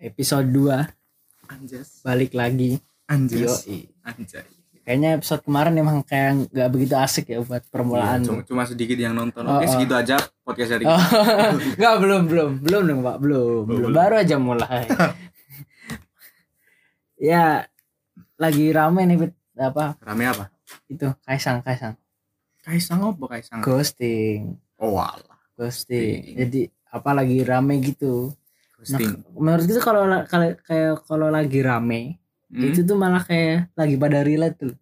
Episode 2 Anjas. balik lagi. Anjas. Yoi. Anjay. Kayaknya episode kemarin emang kayak nggak begitu asik ya buat permulaan. Iya, cuma, cuma sedikit yang nonton. Oh, Oke, oh. segitu aja podcast hari Oh, ini. nggak belum belum belum dong pak belum belum belum. baru aja mulai. ya lagi rame nih Fit. apa Rame apa? itu Kaisang Kaisang Kaisang apa Kaisang? ghosting Oh, walah. ghosting. Ghosting. Jadi apa lagi rame gitu. Nah, Ghosting. menurut kita kalau la- kalau kayak kalau lagi rame Hmm? itu tuh malah kayak lagi pada relate tuh.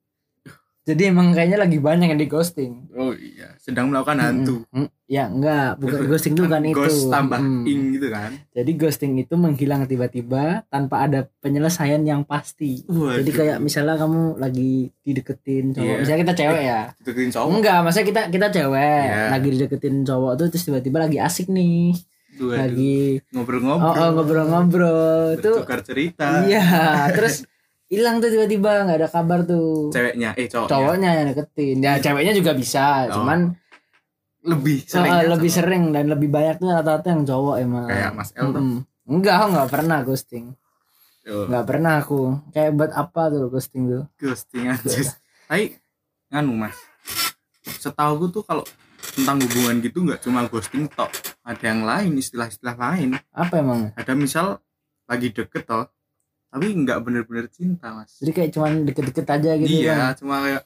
Jadi emang kayaknya lagi banyak yang di ghosting. Oh iya, sedang melakukan hantu. Mm, mm. Ya enggak, bukan ghosting tuh kan itu. Ghost tambah Mm. ing gitu kan. Jadi ghosting itu menghilang tiba-tiba tanpa ada penyelesaian yang pasti. Waduh. Jadi kayak misalnya kamu lagi dideketin cowok, Iya. misalnya kita cewek ya. deketin cowok. Enggak, maksudnya kita kita cewek Iya. lagi dideketin cowok tuh terus tiba-tiba lagi asik nih. Waduh. Lagi oh, ngobrol-ngobrol. oh, ngobrol-ngobrol tuh. Bertukar cerita. Iya, terus hilang tuh tiba-tiba nggak ada kabar tuh. Ceweknya, eh cowoknya. Cowoknya yang deketin. Ya ceweknya juga bisa, Oh, cuman lebih uh, sering. lebih sering dan lebih banyak tuh rata-rata yang cowok emang. Kayak Mas El tuh. Mm-mm. Enggak, enggak pernah ghosting. Enggak pernah aku. Kayak buat apa tuh ghosting tuh? ghosting aja. Tapi nganu Mas. Setahu gue tuh kalau tentang hubungan gitu nggak cuma ghosting tok. Ada yang lain, istilah-istilah lain. Apa emang? Ada misal lagi deket toh, tapi nggak bener-bener cinta mas. Jadi kayak cuman deket-deket aja gitu iya, kan. cuma kayak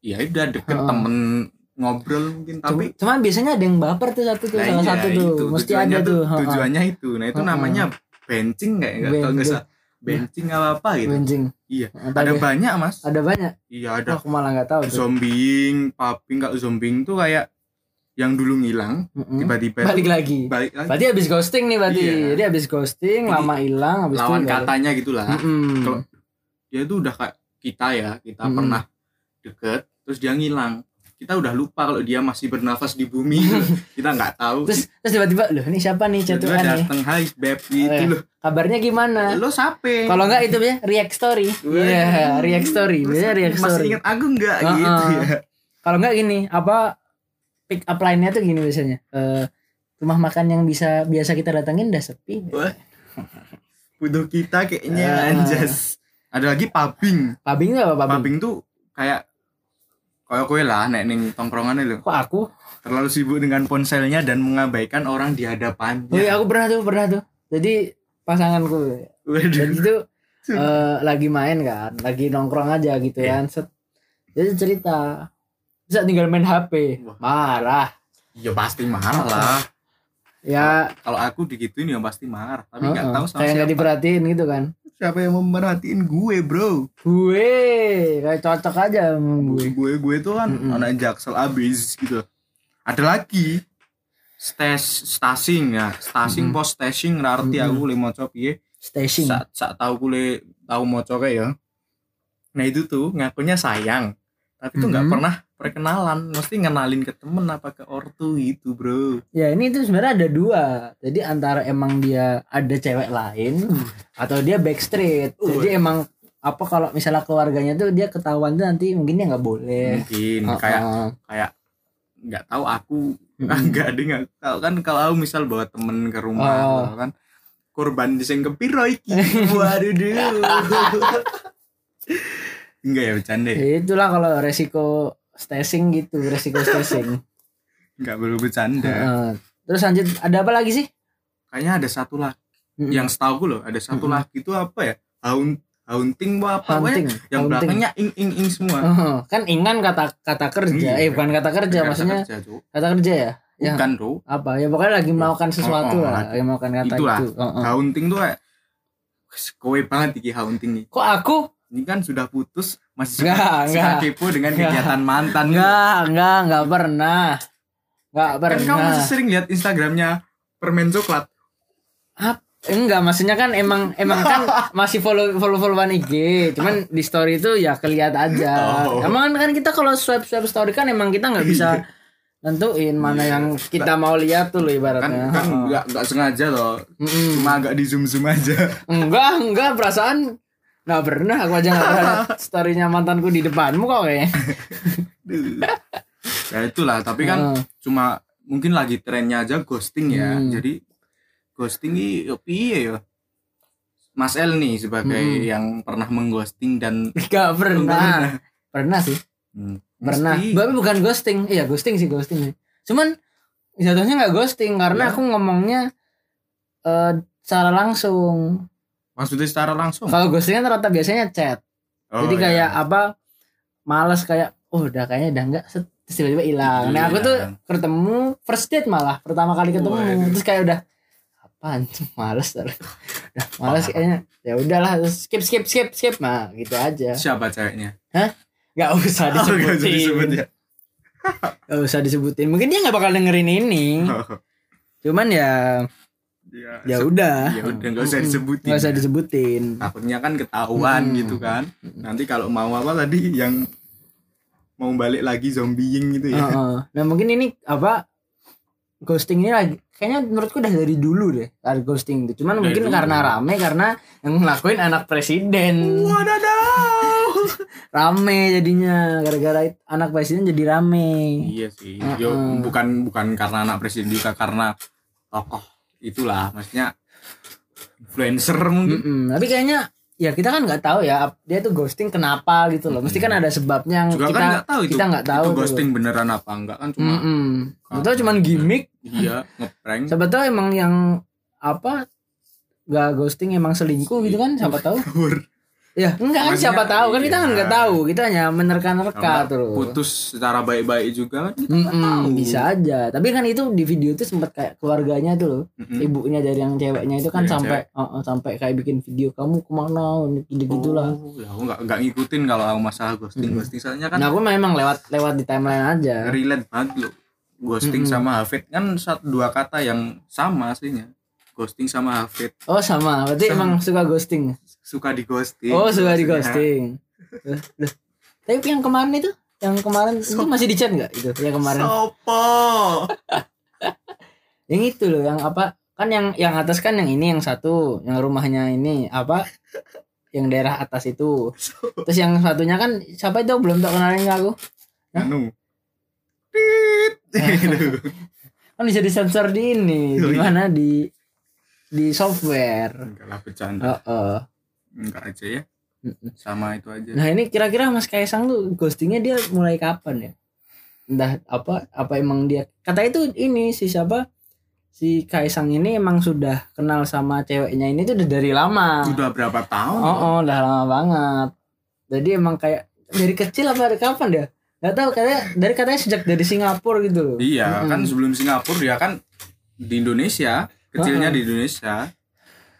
ya udah deket Heeh. temen ngobrol mungkin Cuma, tapi cuman biasanya ada yang baper tuh satu tuh Nah, salah iya, satu tuh. itu, Mesti tujuannya ada tuh. heeh. tujuannya itu nah itu Heeh. namanya benching nggak ya kalau nggak salah benching apa apa gitu Benjing. iya ada deh. banyak mas ada banyak. iya Oh, ada aku malah nggak tahu zombing paping kalau zombing tuh kayak yang dulu ngilang Mm-mm. tiba-tiba Balik lagi. balik lagi Berarti habis ghosting nih berarti. Iya. Jadi habis ghosting, Jadi, lama hilang, habis lawan itu balik. katanya gitulah Mm-mm. Kalau dia tuh udah kayak kita ya kita Mm-mm. pernah deket terus dia ngilang kita udah lupa kalau dia masih bernafas di bumi gitu. kita nggak tahu terus terus tiba-tiba loh ini siapa nih catuan nih? dateng hai beb Oh, gitu iya. loh Kabarnya gimana? lo sape Kalau enggak itu ya react story. Iya, react story. Biasanya react masih story. ingat aku nggak Heeh. gitu ya Kalau enggak gini, apa pick up line-nya tuh gini biasanya. Eh rumah makan yang bisa biasa kita datengin udah sepi. Butuh kita kayaknya Ah. anjas ada lagi pabing Pabing apa pabing? pabing tuh kayak kayak kue lah nek ning tongkrongannya lo Kok aku? terlalu sibuk dengan ponselnya dan mengabaikan orang di hadapannya Oh iya, aku pernah tuh, pernah tuh. Jadi pasanganku Waduh. dan itu eh, lagi main kan, lagi nongkrong aja gitu Iya. kan. Set. Jadi cerita bisa tinggal main HP. Wah. Marah. ya pasti marah lah Ya, kalau aku digituin ya pasti marah tapi nggak heeh, tahu sama kayak nggak siapa diperhatiin gitu kan. siapa yang memerhatiin gue bro Gue kayak cocok aja gue. gue gue tuh kan Mm-mm. anak jaksel abis gitu ada lagi stes stasing ya stasing Mm-mm. post stasing ngerti Mm-mm. aku le moco piye Stashing. saat saat tahu kule tahu moco kayak ya nah itu tuh ngakunya sayang tapi tuh nggak Mm-mm. pernah perkenalan mesti ngenalin ke temen apa ke ortu gitu bro Ya ini tuh sebenarnya ada dua. Jadi antara emang dia ada cewek lain atau dia backstreet. Jadi emang apa kalau misalnya keluarganya tuh dia ketahuan tuh nanti mungkin dia nggak boleh. mungkin Heeh. kayak kayak nggak tahu aku nggak ada nggak tahu kan kalau aku misal bawa temen ke rumah Oh. gitu kan korban diseng kepiro iki waduh enggak ya bercanda ya? Ya itulah kalau resiko stashing gitu, resiko stashing. nggak perlu bercanda. Terus lanjut ada apa lagi sih? kayaknya ada satu lagi Mm-mm. yang setahu loh ada satu Mm-mm. lagi itu apa ya haun haunting apa pokoknya hunting. yang belakangnya ing ing ing semua Heeh. kan ingan kata kata kerja. Iya. Eh bukan kata kerja, Kata maksudnya kerja, kata kerja ya? Ya. bukan bro Apa? Ya pokoknya lagi melakukan sesuatu Oh, oh, lah, lagi. lagi melakukan kata Itulah. itu. Heeh. haunting tuh kayak "Wes, kowe banget iki haunting nih Kok aku? Ini kan sudah putus masih Enggak, suka, suka enggak. kepo dengan Enggak. kegiatan mantan gitu. Enggak, enggak, enggak pernah. Enggak kan pernah. kamu masih sering lihat instagramnya permen coklat Enggak, maksudnya kan emang emang kan masih follow follow followan IG, cuman di story itu ya kelihatan aja. Oh. Emang kan kita kalau swipe swipe story kan emang kita nggak bisa nentuin mana Iya. yang kita mau lihat tuh loh kan ibaratnya. kan Heeh. nggak nggak sengaja loh Mm-mm. cuma agak di zoom zoom aja Enggak, enggak perasaan nggak pernah aku aja nggak pernah storynya mantanku di depanmu kok kayaknya. ya itulah tapi kan Heeh. cuma mungkin lagi trennya aja ghosting ya Hmm. jadi ghosting ini piye ya Mas El nih sebagai Hmm. yang pernah mengghosting dan Gak pernah. Pernah sih. Hmm, Pernah. Tapi bukan ghosting. Iya, ghosting sih ghosting. sih. Cuman jatuhnya nggak ghosting karena Ya. aku ngomongnya eh secara langsung. Maksudnya secara langsung? Kalau ghosting kan rata biasanya chat. Oh, Jadi iya. kayak apa? Males kayak oh udah kayaknya udah enggak terus tiba-tiba hilang. Nah, aku tuh Hilang. ketemu first date malah pertama kali ketemu. Waduh. terus kayak udah apaan tuh males udah males kayaknya. Ya udahlah terus skip skip skip skip. Nah gitu aja. Siapa ceweknya? Nggak usah Oh, nggak usah disebutin. disebut ya. Nggak usah disebutin. Mungkin dia nggak bakal dengerin ini. Cuman ya ya ya udah ya udah nggak usah disebutin nggak usah ya. disebutin takutnya kan ketahuan Mm-mm. gitu kan nanti kalau mau apa tadi yang mau balik lagi zombieing gitu ya Heeh. nah mungkin ini apa ghosting ini lagi kayaknya menurutku udah dari dulu deh ada ghosting itu cuman Dari mungkin dulu. karena rame karena yang ngelakuin anak presiden Wadadah. rame jadinya gara-gara anak presiden jadi rame iya sih Heeh. yo bukan bukan karena anak presiden juga karena tokoh itulah maksudnya influencer mungkin. Mm-mm. tapi kayaknya ya kita kan nggak tahu ya dia tuh ghosting kenapa gitu loh. Mesti kan ada sebabnya yang juga kita kan nggak tahu itu. kita nggak tahu itu tuh. ghosting beneran apa enggak kan cuma Mm-mm. Atau cuman gimmick. Iya ngeprank. Siapa tahu emang yang apa gak ghosting emang selingkuh gitu kan siapa tahu. Ya enggak kan siapa tahu. Kan kita kan iya. nggak tahu. Kita hanya menerka-nerka tuh putus secara baik-baik juga kan kita nggak Mm-mm, tahu. bisa aja. Tapi kan itu di video itu sempat kayak keluarganya tuh loh. Mm-mm. ibunya dari yang ceweknya itu kan sampai uh, uh, sampai kayak bikin video kamu ke mana? Gitu gitulah. Oh, ya aku nggak nggak ngikutin kalau aku masalah ghosting. Ghosting soalnya kan nah aku memang lewat lewat di timeline aja. relate banget loh. Ghosting Mm-mm. sama Hafid. Kan satu dua kata yang sama aslinya. Ghosting sama Hafid. Oh sama. Berarti Sama. emang suka ghosting suka di ghosting oh suka di ghosting. Tapi yang kemarin itu? Yang kemarin itu So- masih di chat nggak? Itu yang kemarin. Sopo. Yang itu loh yang apa? Kan yang yang atas kan yang ini yang satu yang rumahnya ini apa? Yang daerah atas itu. Terus yang satunya kan siapa itu? Belum tak kenalin ke aku? Anu. Gitu. kan bisa disensor di ini Oh, di iya. mana? Di di software. Enggak lah bercanda. Oh, oh. Enggak aja ya sama itu aja nah ini kira-kira Mas Kaisang tuh ghostingnya dia mulai kapan ya entah apa apa emang dia kata itu ini si siapa si Kaisang ini emang sudah kenal sama ceweknya ini tuh udah dari lama udah berapa tahun Oh, oh, udah lama banget. Jadi emang kayak dari kecil apa dari kapan dia? Gak tahu katanya dari katanya sejak dari Singapura gitu loh. iya Mm-mm. kan sebelum Singapura dia kan di Indonesia kecilnya Heeh. di Indonesia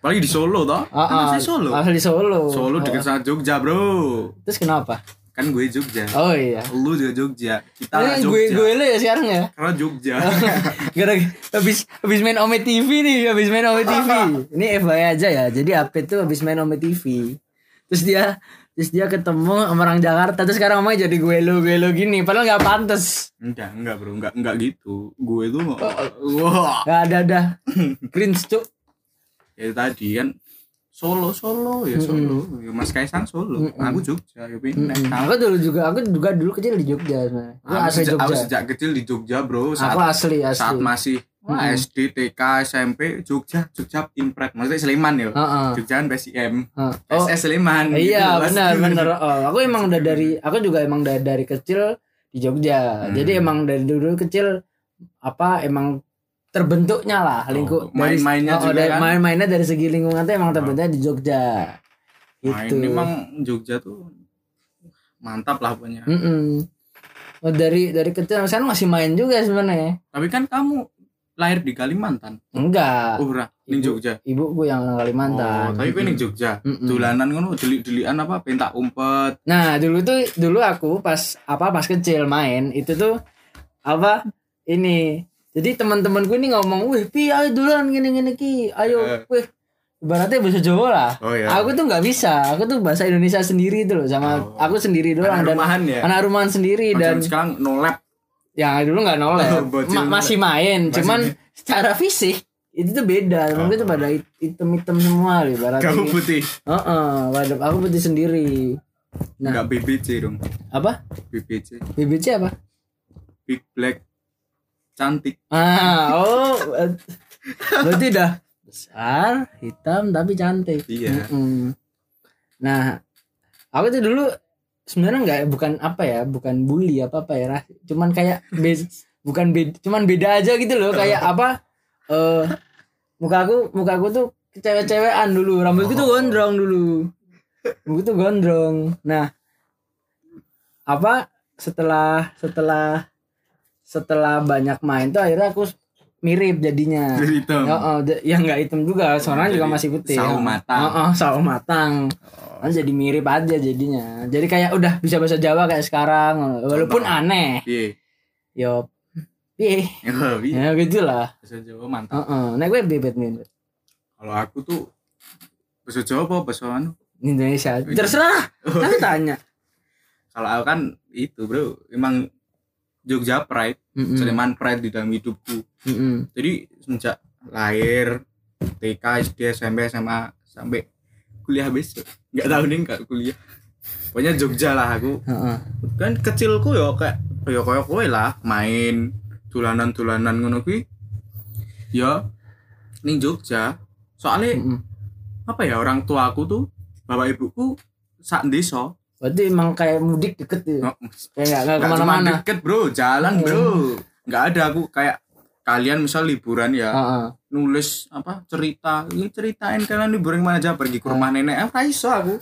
apalagi di Solo toh Ah, kan ah, asli Solo Asli Solo. Solo Oh, dekat sama Jogja bro Terus kenapa? kan gue Jogja Oh iya. lu juga Jogja kita Ini Jogja gue gue lo ya sekarang ya. karena Jogja Gara habis habis main Ome TV nih, habis main Ome TV. Ini FYI aja ya. Jadi update tuh habis main Ome TV. Terus dia terus dia ketemu sama orang Jakarta terus sekarang ngomongnya jadi gue lo gue lo gini padahal nggak pantas enggak enggak bro enggak enggak gitu gue tuh Oh, wah nggak ada ada cringe cuk ya tadi kan Solo Solo ya Solo ya, Mas Kaisang Solo Mm-mm. aku Jogja ya pindah Mm-mm. aku dulu juga aku juga dulu kecil di Jogja sebenarnya. Aku aku, asli sejak, aku Jogja. sejak kecil di Jogja bro saat Aku asli asli. saat masih wah, Mm-mm. SD TK SMP Jogja Jogja Impret maksudnya Sleman ya Heeh. Jogja kan PSIM heeh. Oh, SS Sleman iya gitu, benar benar. Oh, aku emang udah dari aku juga emang dari, dari kecil di Jogja. Hmm. Jadi emang dari dulu kecil apa emang terbentuknya lah lingkup Oh, main-mainnya oh, juga kan? main-mainnya dari segi lingkungan tuh emang terbentuknya di Jogja. Main Gitu. memang Jogja tuh mantap lah pokoknya Mm-mm. Oh, dari dari kecil sekarang masih main juga sebenarnya. tapi kan kamu lahir di Kalimantan Enggak. oh ora ning Ibu- Jogja Ibuku yang orang Kalimantan. oh, tapi kowe ning Jogja Mm-mm. dolanan ngono delik-delikan apa pentak umpet Nah dulu tuh dulu aku pas apa pas kecil main itu tuh apa ini jadi teman-temanku ini ngomong, wih pi ayo duluan gini gini ki, ayo Eh. wih ibaratnya bahasa Jawa lah. oh ya Aku tuh nggak bisa, aku tuh bahasa Indonesia sendiri itu loh sama Oh. aku sendiri doang anak dan rumahan ya anak rumahan sendiri Macam dan sekarang no lab yang dulu nggak nolep, Oh, Ma- masih main, Masih cuman main. secara fisik itu tuh beda, Oh. itu pada hitam-hitam semua loh ibaratnya. kamu putih Heeh, waduh, aku putih sendiri. Nah. enggak BBC dong Apa? BBC BBC apa? Big Black cantik Ah, oh. eh, Berarti udah besar, hitam tapi cantik. Iya. Mm-mm. Nah, aku tuh dulu sebenarnya nggak bukan apa ya, bukan bully apa apa ya, Ras. cuman kayak be- bukan beda, cuman beda aja gitu loh, kayak apa? Eh, muka aku, muka aku tuh cewek-cewekan dulu, rambutku tuh Oh. gondrong dulu, rambutku tuh gondrong. Nah, apa? Setelah setelah setelah banyak main tuh akhirnya aku mirip jadinya. Jadi hitam. Oh, d- ya nggak hitam juga, soalnya Jadi juga masih putih. sawo matang. Oh, oh, sawo matang. Kan jadi mirip aja jadinya. Jadi kayak udah bisa bahasa Jawa kayak sekarang, walaupun Contoh. aneh. Iya. Yo, piye? Oh, iya. Ya gitulah. Bahasa Jawa mantap. Heeh. Nek gue bebet nih Kalau aku tuh bahasa Jawa apa bahasa anu? Indonesia. Terserah. Nanti tanya. Kalau aku kan itu bro, emang Jogja Pride, Mm-mm. Sleman Pride di dalam hidupku. Mm-mm. Jadi semenjak lahir, TK, SD, SMP, SMA sampai kuliah besok, nggak tahu nih nggak kuliah. Pokoknya Jogja lah aku. Heeh. Kan kecilku ya kayak ya kayak kowe lah, main dolanan-dolanan ngono kuwi. Ya ning Jogja. Soalnya Mm-mm. apa ya orang tua aku tuh bapak ibuku sak desa Berarti emang kayak mudik deket tuh. Oh, Kayak cuma ke mana-mana. deket bro jalan bro nggak ada aku kayak kalian misal liburan ya Heeh. nulis apa cerita ini ceritain kalian liburan ke mana aja pergi ke rumah nenek eh iso aku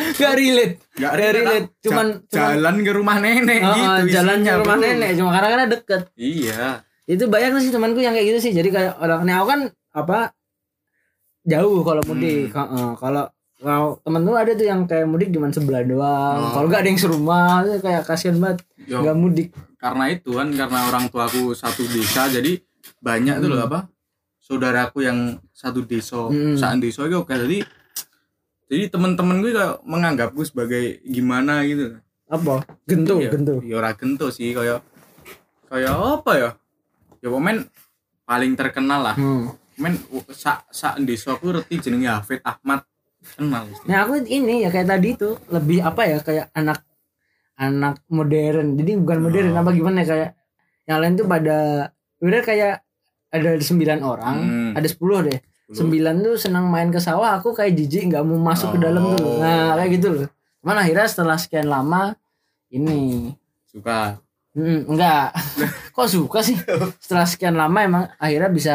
Gak relate. Gak relate, relate. Cuman Ja- jalan ke rumah nenek Heeh, gitu jalan isinya, ke rumah bro. nenek cuma karena karena deket. iya itu banyak sih temanku yang kayak gitu sih jadi kayak orang nah aku kan apa jauh kalau mudik Hmm. Kalau kalau temen lu ada tuh yang kayak mudik cuma sebelah doang. Oh. kalau gak ada yang serumah itu kayak kasihan banget. Yo, nggak mudik. Karena itu kan karena orang tuaku satu desa jadi banyak tuh loh Hmm. apa saudaraku yang satu desa Hmm. saat desa itu oke jadi jadi teman-teman gue kayak menganggapku sebagai gimana gitu. Apa? Gento Iya, gento ya ora gento sih kayak kayak apa ya? Ya pemain paling terkenal lah. Hmm. men sak sak desa ku reti jenenge Hafid Ahmad nah aku ini ya kayak tadi itu lebih apa ya kayak anak anak modern. Jadi bukan modern Oh. apa gimana ya, kayak yang lain tuh pada udah kayak ada sembilan orang Hmm. ada sepuluh deh. Sembilan tuh senang main ke sawah aku kayak jijik nggak mau masuk ke dalam tuh. Oh. nah kayak gitu loh. Mana akhirnya setelah sekian lama ini. Suka? Hmm, enggak. Kok suka sih? Setelah sekian lama emang akhirnya bisa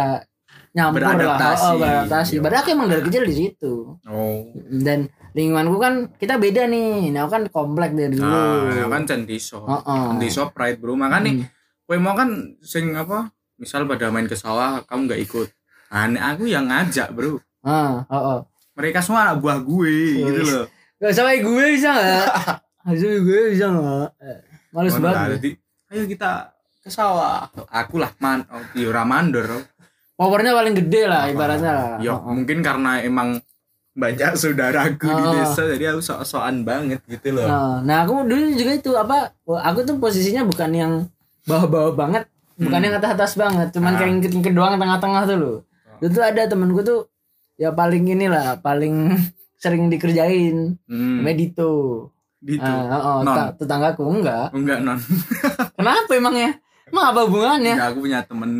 nyampur Beradaptasi. lah oh, beradaptasi Iya. padahal aku emang dari kecil di situ oh dan lingkunganku kan kita beda nih nah aku kan komplek dari dulu nah ya kan jan desa Heeh. desa pride bro makanya Hmm. kowe mau kan sing apa misal pada main ke sawah kamu nggak ikut nah, nek aku yang ngajak bro Ah, oh, oh. mereka semua anak buah gue gitu Wis. loh Gak sama gue bisa nggak? Harusnya gue bisa nggak? Eh, Males banget. ayo kita ke sawah aku lah man oh, iya mandor Powernya paling gede lah ibaratnya lah. ya Oh, oh. mungkin karena emang banyak saudaraku di Oh. desa jadi aku sok-sokan banget gitu loh Nah, nah, aku dulu juga itu apa? Aku tuh posisinya bukan yang bawah-bawah banget, bukan Hmm. yang atas-atas banget, cuman Ah. kayak ngikut-ngikut doang tengah-tengah tuh loh. Dulu tuh ada temenku tuh ya paling inilah, paling sering dikerjain. hmm, Namanya Dito. Ah, oh, oh, Non. ta- tetanggaku enggak. enggak non Kenapa emangnya? Emang apa hubungannya? Enggak, aku punya temen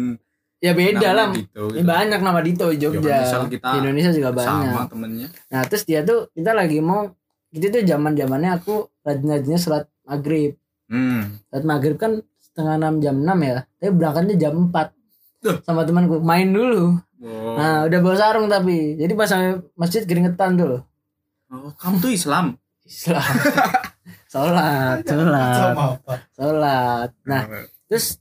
Ya beda lah. Dito, Ya, banyak nama Dito di Ya, Jogja. misal kita di Indonesia juga banyak. sama temennya Nah terus dia tuh kita lagi mau itu tuh zaman zamannya aku rajin-rajinnya sholat maghrib. hmm. Sholat maghrib kan setengah enam jam enam ya. Tapi berangkatnya jam 4 Duh. sama temanku main dulu. oh. Nah udah bawa sarung tapi jadi pas sampai masjid keringetan tuh. oh kamu tuh Islam Islam. sholat, sholat, sama sholat. Nah terus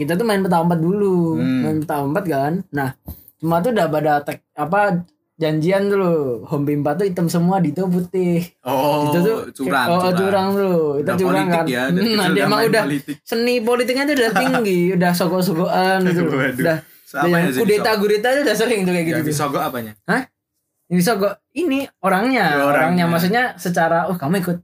kita tuh main peta empat dulu, Hmm. main peta empat kan. Nah cuma tuh udah pada tek, apa janjian dulu home pimpa tuh hitam semua Dito putih. Oh itu tuh curang oh, curang dulu itu Udah curang kan. ya Hmm, kecil dia main udah politik. seni politiknya tuh udah tinggi udah sogok-sogokan gitu udah Siapa udah kudeta gurita tuh udah sering tuh kayak gitu yang tuh. disogok apanya? Ini sogok ini orangnya Oh, orangnya. orangnya maksudnya secara oh kamu ikut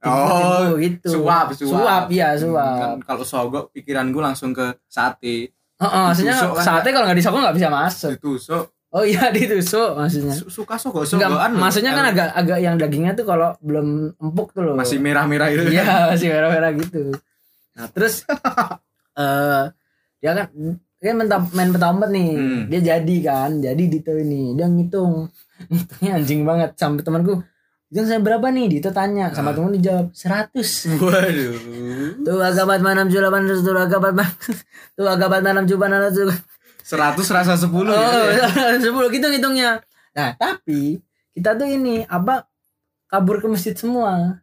Oh, itu, gitu. suap suap. Suap ya Hmm, suap. kan kalau sogok pikiranku langsung ke sate. Heeh, maksudnya ditusuk kan. sate kalau nggak disogok nggak bisa masuk. Ditusuk. Oh iya ditusuk maksudnya. Su- suka sogok Enggak, sogokan maksudnya kan agak agak yang dagingnya tuh kalau belum empuk tuh loh. Masih merah-merah itu Iya masih merah-merah gitu. Nah terus eh dia kan dia main, main peta umpet nih. Hmm. dia jadi kan jadi Dito ini. Dia ngitung. Ngitungnya anjing banget. Sampai temanku Jeng saya berapa nih? Dito tanya. Sama Ah. temen dijawab 100 Waduh. tuh agak bat mana tujuh delapan tuh agak bat tuh agak bat mana tujuh mana tuh. 100 rasa 10 oh ya. sepuluh. Gitu ngitungnya. Nah tapi kita tuh ini apa kabur ke masjid semua.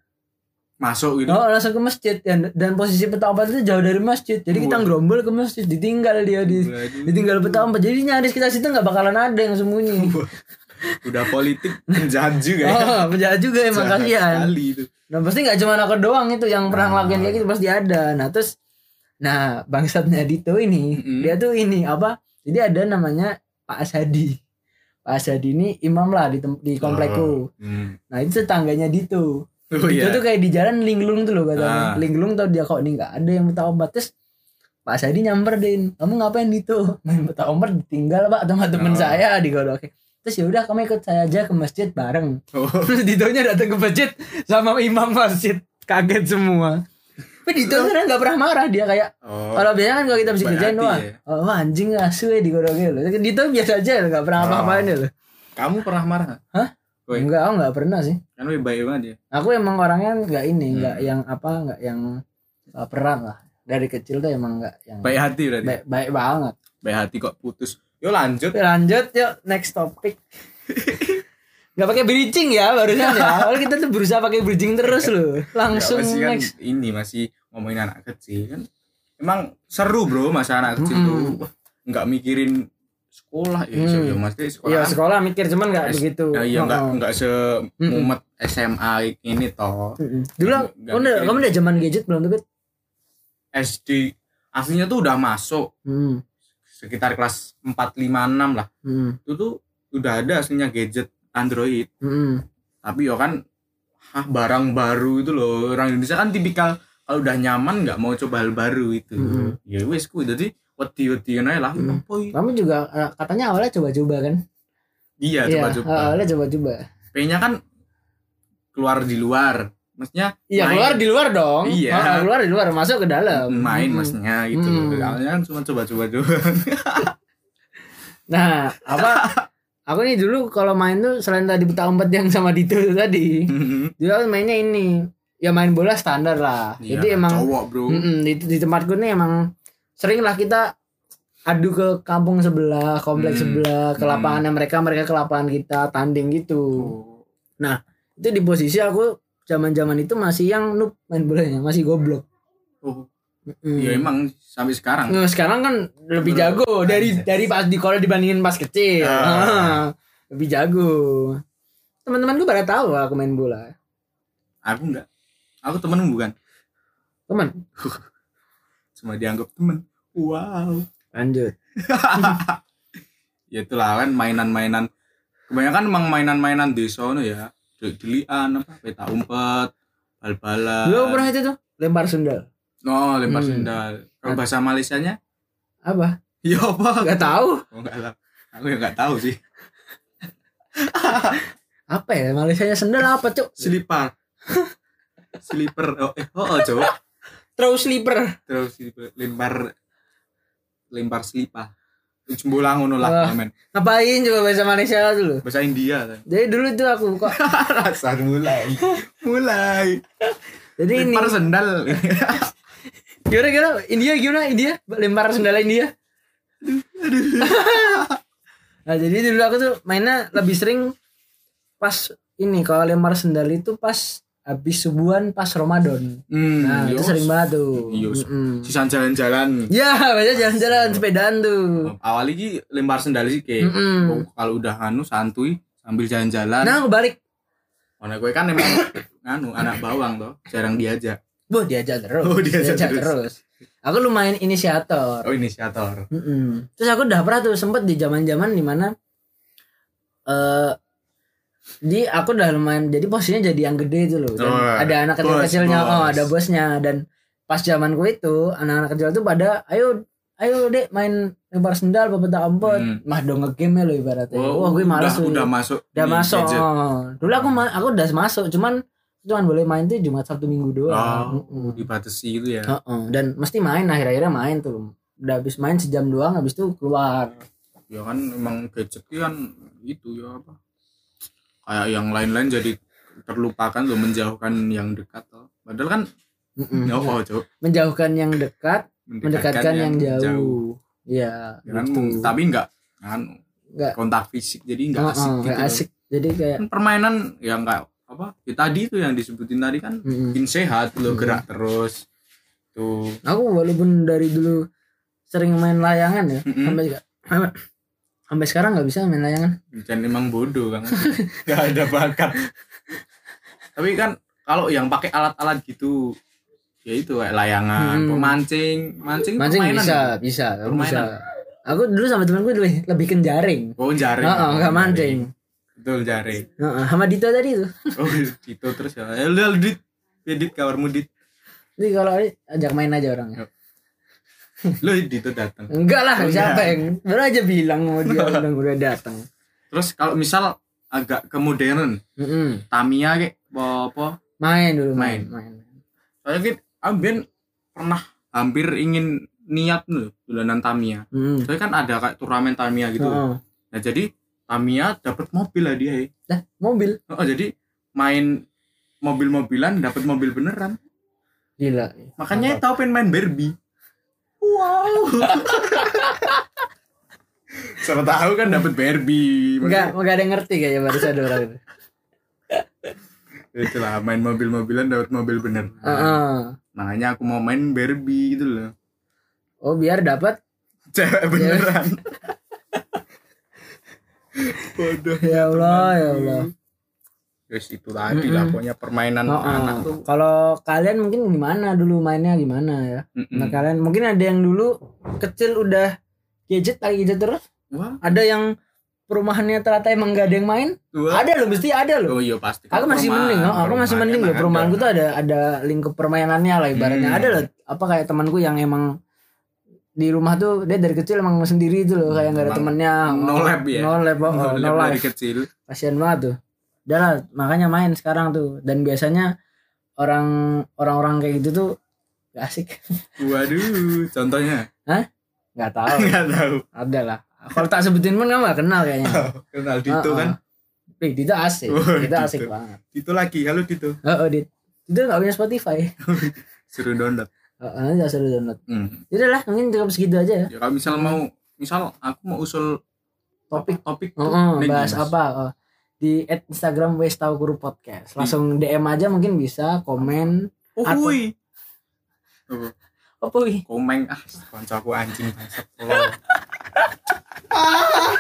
Masuk gitu. oh langsung ke masjid. Dan, dan posisi peta umpet itu jauh dari masjid. Jadi kita Wah. gerombol ke masjid. Ditinggal dia di Waduh. ditinggal peta umpet jadi nyaris kita situ nggak bakalan ada yang sembunyi Udah politik penjahat juga ya. oh penjahat juga emang Jahat kasihan sekali itu. Nah pasti nggak cuma aku doang itu yang pernah Ah. ngelakuin kayak gitu pasti ada. Nah terus, nah bangsatnya Dito ini, Mm-mm. dia tuh ini apa? Jadi ada namanya Pak Asadi. Pak Asadi ini imam lah di, tem- di komplekku. Hmm. Nah itu tetangganya Dito. Oh Dito iya. tuh kayak di jalan linglung tuh loh katanya. Ah. Linglung tau dia kok ini nggak ada yang minta obat terus. Pak Asadi nyamperin, kamu ngapain Dito? Main peta obat ditinggal pak sama temen Oh. saya di Oke. Terus ya udah kamu ikut saya aja ke masjid bareng. Oh. Terus Ditonya datang ke masjid sama imam masjid. Kaget semua. Tapi Dito sebenarnya nggak pernah marah dia kayak Oh. kalau biasanya kan kalau kita bisa Baik kerjain wah, ya. oh, wah anjing asu ya digodoknya loh. Dito biasa aja nggak pernah Oh. apa-apain ya loh. Kamu pernah marah? nggak? Hah? Woi. Enggak, aku nggak pernah sih. Kan lebih baik banget ya. Aku emang orangnya nggak ini, Hmm. nggak yang apa, nggak yang baperan lah. Dari kecil tuh emang nggak yang Baik hati berarti. baik, baik banget. Baik hati kok putus. Yo lanjut. Oke, lanjut yuk next topic. Gak pakai bridging ya barusan ya. Kalau kita tuh berusaha pakai bridging terus loh. Langsung Ya, masih kan next. ini masih ngomongin anak kecil kan. Emang seru bro masa anak kecil Mm-mm. tuh nggak mikirin sekolah ya, Hmm. ya mas sekolah. Iya sekolah mikir cuman nggak begitu. Ya, iya nggak Oh, oh. nggak semumet SMA ini toh. Mm-mm. Dulu kamu udah, kamu udah zaman gadget belum tuh? SD aslinya tuh udah masuk Hmm. Sekitar kelas 4 5 6 lah. Hmm. Itu tuh udah ada aslinya gadget Android. Hmm. Tapi ya kan ah, barang baru itu loh. Orang Indonesia kan tipikal kalau udah nyaman nggak mau coba hal baru itu. Mm-mm. Ya wes ku jadi wedi-wedi aja lah. Mm. Apa ini? Kamu juga eh, katanya awalnya coba-coba kan? Iya, Iya, coba-coba. awalnya coba-coba. P-nya kan keluar di luar. Maksudnya Iya main. keluar di luar dong. Iya. Ah, keluar di luar masuk ke dalam. main Hmm. masnya gitu. Mm. Awalnya kan cuma coba-coba doang. Nah apa? aku nih dulu kalau main tuh selain tadi peta umpet yang sama Dito tadi, dulu aku mainnya ini. Ya main bola standar lah. Iya, Jadi emang cowok, Bro. Mm-mm, di, di tempatku nih emang sering lah kita adu ke kampung sebelah, kompleks Hmm. sebelah, ke Hmm. lapangannya mereka, mereka ke lapangan kita, tanding gitu. Oh. Itu di posisi aku zaman-zaman itu masih yang noob main bolanya, masih goblok. Oh. Mm. Ya emang sampai sekarang. Nah, sekarang kan lebih Bener. jago dari dari pas di kalau dibandingin pas kecil. Ah. Ah, lebih jago. Teman-teman gue pada tahu aku main bola. Aku enggak. Aku temenmu bukan. Teman, Cuma dianggap temen. Wow. lanjut. ya itulah kan mainan-mainan kebanyakan emang mainan-mainan desa no ya delian apa peta umpet bal-balan aku pernah itu tuh lempar sendal. oh lempar Hmm. sendal kalau bahasa Malaysianya Apa? ya apa Gak tahu. oh, enggak lah aku ya enggak tahu sih Apa ya? Malaysianya sendal apa, Cuk? selipar slipper oh eh oh, oh coba Terus slipper. terus slipper. lempar lempar selipar jembolang ngono lah men Ngapain coba bahasa Malaysia dulu? bahasa India kan Jadi dulu itu aku kok. rasa mulai mulai Jadi ini lempar sendal gimana gimana? India gimana? India lempar sendal India. nah jadi dulu aku tuh mainnya lebih sering pas ini kalau lempar sendal itu pas habis subuhan pas Ramadan. hmm, Nah itu sering banget tuh. Yos. Mm-mm. sisa jalan-jalan Ya, biasa jalan-jalan sepedaan tuh. awal ini lempar sendal sih kayak oh, kalau udah anu santuy sambil jalan-jalan Nah aku balik, karena gue kan emang anu anak bawang tuh jarang diajak bu diajak terus, Oh, diajak terus. terus. Aku lumayan inisiator. oh inisiator Mm-mm. Terus aku udah pernah tuh sempet di zaman-zaman di mana eh di aku udah lumayan jadi posisinya jadi yang gede itu loh dan Oh, ada anak kecil bos, kecilnya oh bos. ada bosnya dan pas zamanku itu anak-anak kecil tuh pada ayo ayo dek main lempar sendal pepeta ampet Hmm. mah dong ngegame lo ibaratnya wah gue males udah, udah masuk udah masuk gadget. oh. dulu aku aku udah masuk cuman cuman boleh main tuh Jumat Sabtu Minggu doang oh Mm-mm. dibatasi gitu ya Heeh, dan mesti main akhir-akhirnya main tuh udah habis main sejam doang habis itu keluar ya kan emang gadget itu kan itu ya apa kayak yang lain-lain jadi terlupakan loh menjauhkan yang dekat loh. padahal kan Mm-mm. ya oh Cok. menjauhkan yang dekat mendekatkan yang, jauh Iya, Ya kan, gitu. tapi enggak kan Nggak. kontak fisik jadi enggak Heeh, asik gitu nggak loh. asik jadi kayak kan permainan ya enggak apa ya tadi tuh yang disebutin tadi kan mm-mm. bikin sehat loh Mm. gerak terus tuh aku walaupun dari dulu sering main layangan ya Mm-mm. sampai sampai sekarang nggak bisa main layangan. Dan emang bodoh kan. Nggak ada bakat. Tapi kan kalau yang pakai alat-alat gitu ya itu kayak layangan Hmm. pemancing mancing mancing permainan. bisa kan? bisa. Aku Permainan. bisa aku dulu sama temanku lebih lebih ke jaring. Oh jaring. Nggak Oh, mancing. Jaring. betul jaring. Heeh, sama Dito tadi tuh. Oh itu terus ya. Ya udah dit ya dit kabarmu dit. Jadi kalau ajak main aja orangnya lu dit datang enggak lah Enggak. siapa yang baru aja bilang mau dia udah udah datang terus kalau misal agak ke modern Mm-mm. Tamiya kayak apa main dulu main Main. main, soalnya kan amben pernah hampir ingin niat loh dolanan Tamiya Mm. soalnya kan ada kayak turnamen Tamiya gitu Heeh. Nah jadi Tamiya dapat mobil lah dia. ya. Dah, mobil Oh, jadi main mobil-mobilan dapat mobil beneran. gila Makanya tahu pengen main Barbie. Wow. Siapa tahu kan dapat Barbie. enggak enggak ada yang ngerti kayaknya baru ada orang itu Itulah main mobil-mobilan dapat mobil bener. Heeh. Makanya aku mau main Barbie gitu loh. oh biar dapat Cewek beneran. Bodoh. ya Allah ya Allah Terus itu tadi lah Mm-mm. pokoknya permainan Heeh. anak tuh. kalau kalian mungkin gimana dulu mainnya gimana ya Mm-mm. Nah kalian mungkin ada yang dulu kecil udah gadget lagi gadget terus. Wah, Ada yang perumahannya ternyata emang gak ada yang main. wah. Ada loh mesti ada loh. Oh iya pasti. Aku masih mending, oh, aku masih mending loh. Perumahanku tuh ada ada lingkup permainannya lah ibaratnya. Hmm. Ada loh. Apa kayak temanku yang emang di rumah tuh dia dari kecil emang sendiri itu loh kayak nggak ada temennya no Oh, lab ya? no lab oh, Oh, no, dari life kecil. kasian banget tuh udah makanya main sekarang tuh dan biasanya orang orang-orang kayak gitu tuh gak asik Waduh, contohnya nggak tahu nggak tahu. ada lah kalau tak sebutin pun kamu gak kenal kayaknya Kenal Dito Ah, kan? ah. Wih, Dito asik. Oh, Dito asik Dito. banget. Dito lagi, halo Dito. Oh, oh Dit. Dito gak punya Spotify. Suruh download. Oh, nanti gak suruh download. Hmm. Yaudah lah, mungkin cukup segitu aja ya. Ya kalau misal mau, misal aku mau usul Topik. topik Oh, oh, nih, bahas apa? Oh, di at Instagram Wes Tahu Guru Podcast. Langsung DM aja mungkin bisa, komen. Oh, Atau- hui. Oh, Apa wih? Komeng ah, kancaku anjing bangsat. Oh.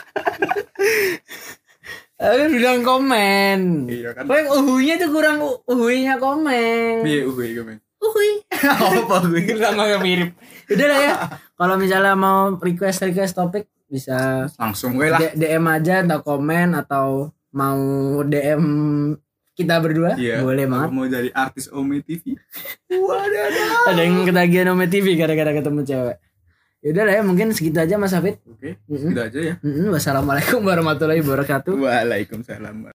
Aku bilang komen. Iya kan. Kok yang uhunya tuh kurang u- uhuinya komen. Iya, hui komeng. Uhui. Apa hui? Sama yang mirip. Udah lah ya. Kalau misalnya mau request request topik bisa Langsung gue lah. DM aja atau komen atau mau DM kita berdua Iya. boleh banget mau jadi artis Omi TV. Waduh. ada yang ketagihan Ome TV gara-gara ketemu cewek Yaudah lah ya mungkin segitu aja Mas Hafid Oke, Mm-mm. gitu aja ya. Mm-mm, Wassalamualaikum warahmatullahi wabarakatuh Waalaikumsalam.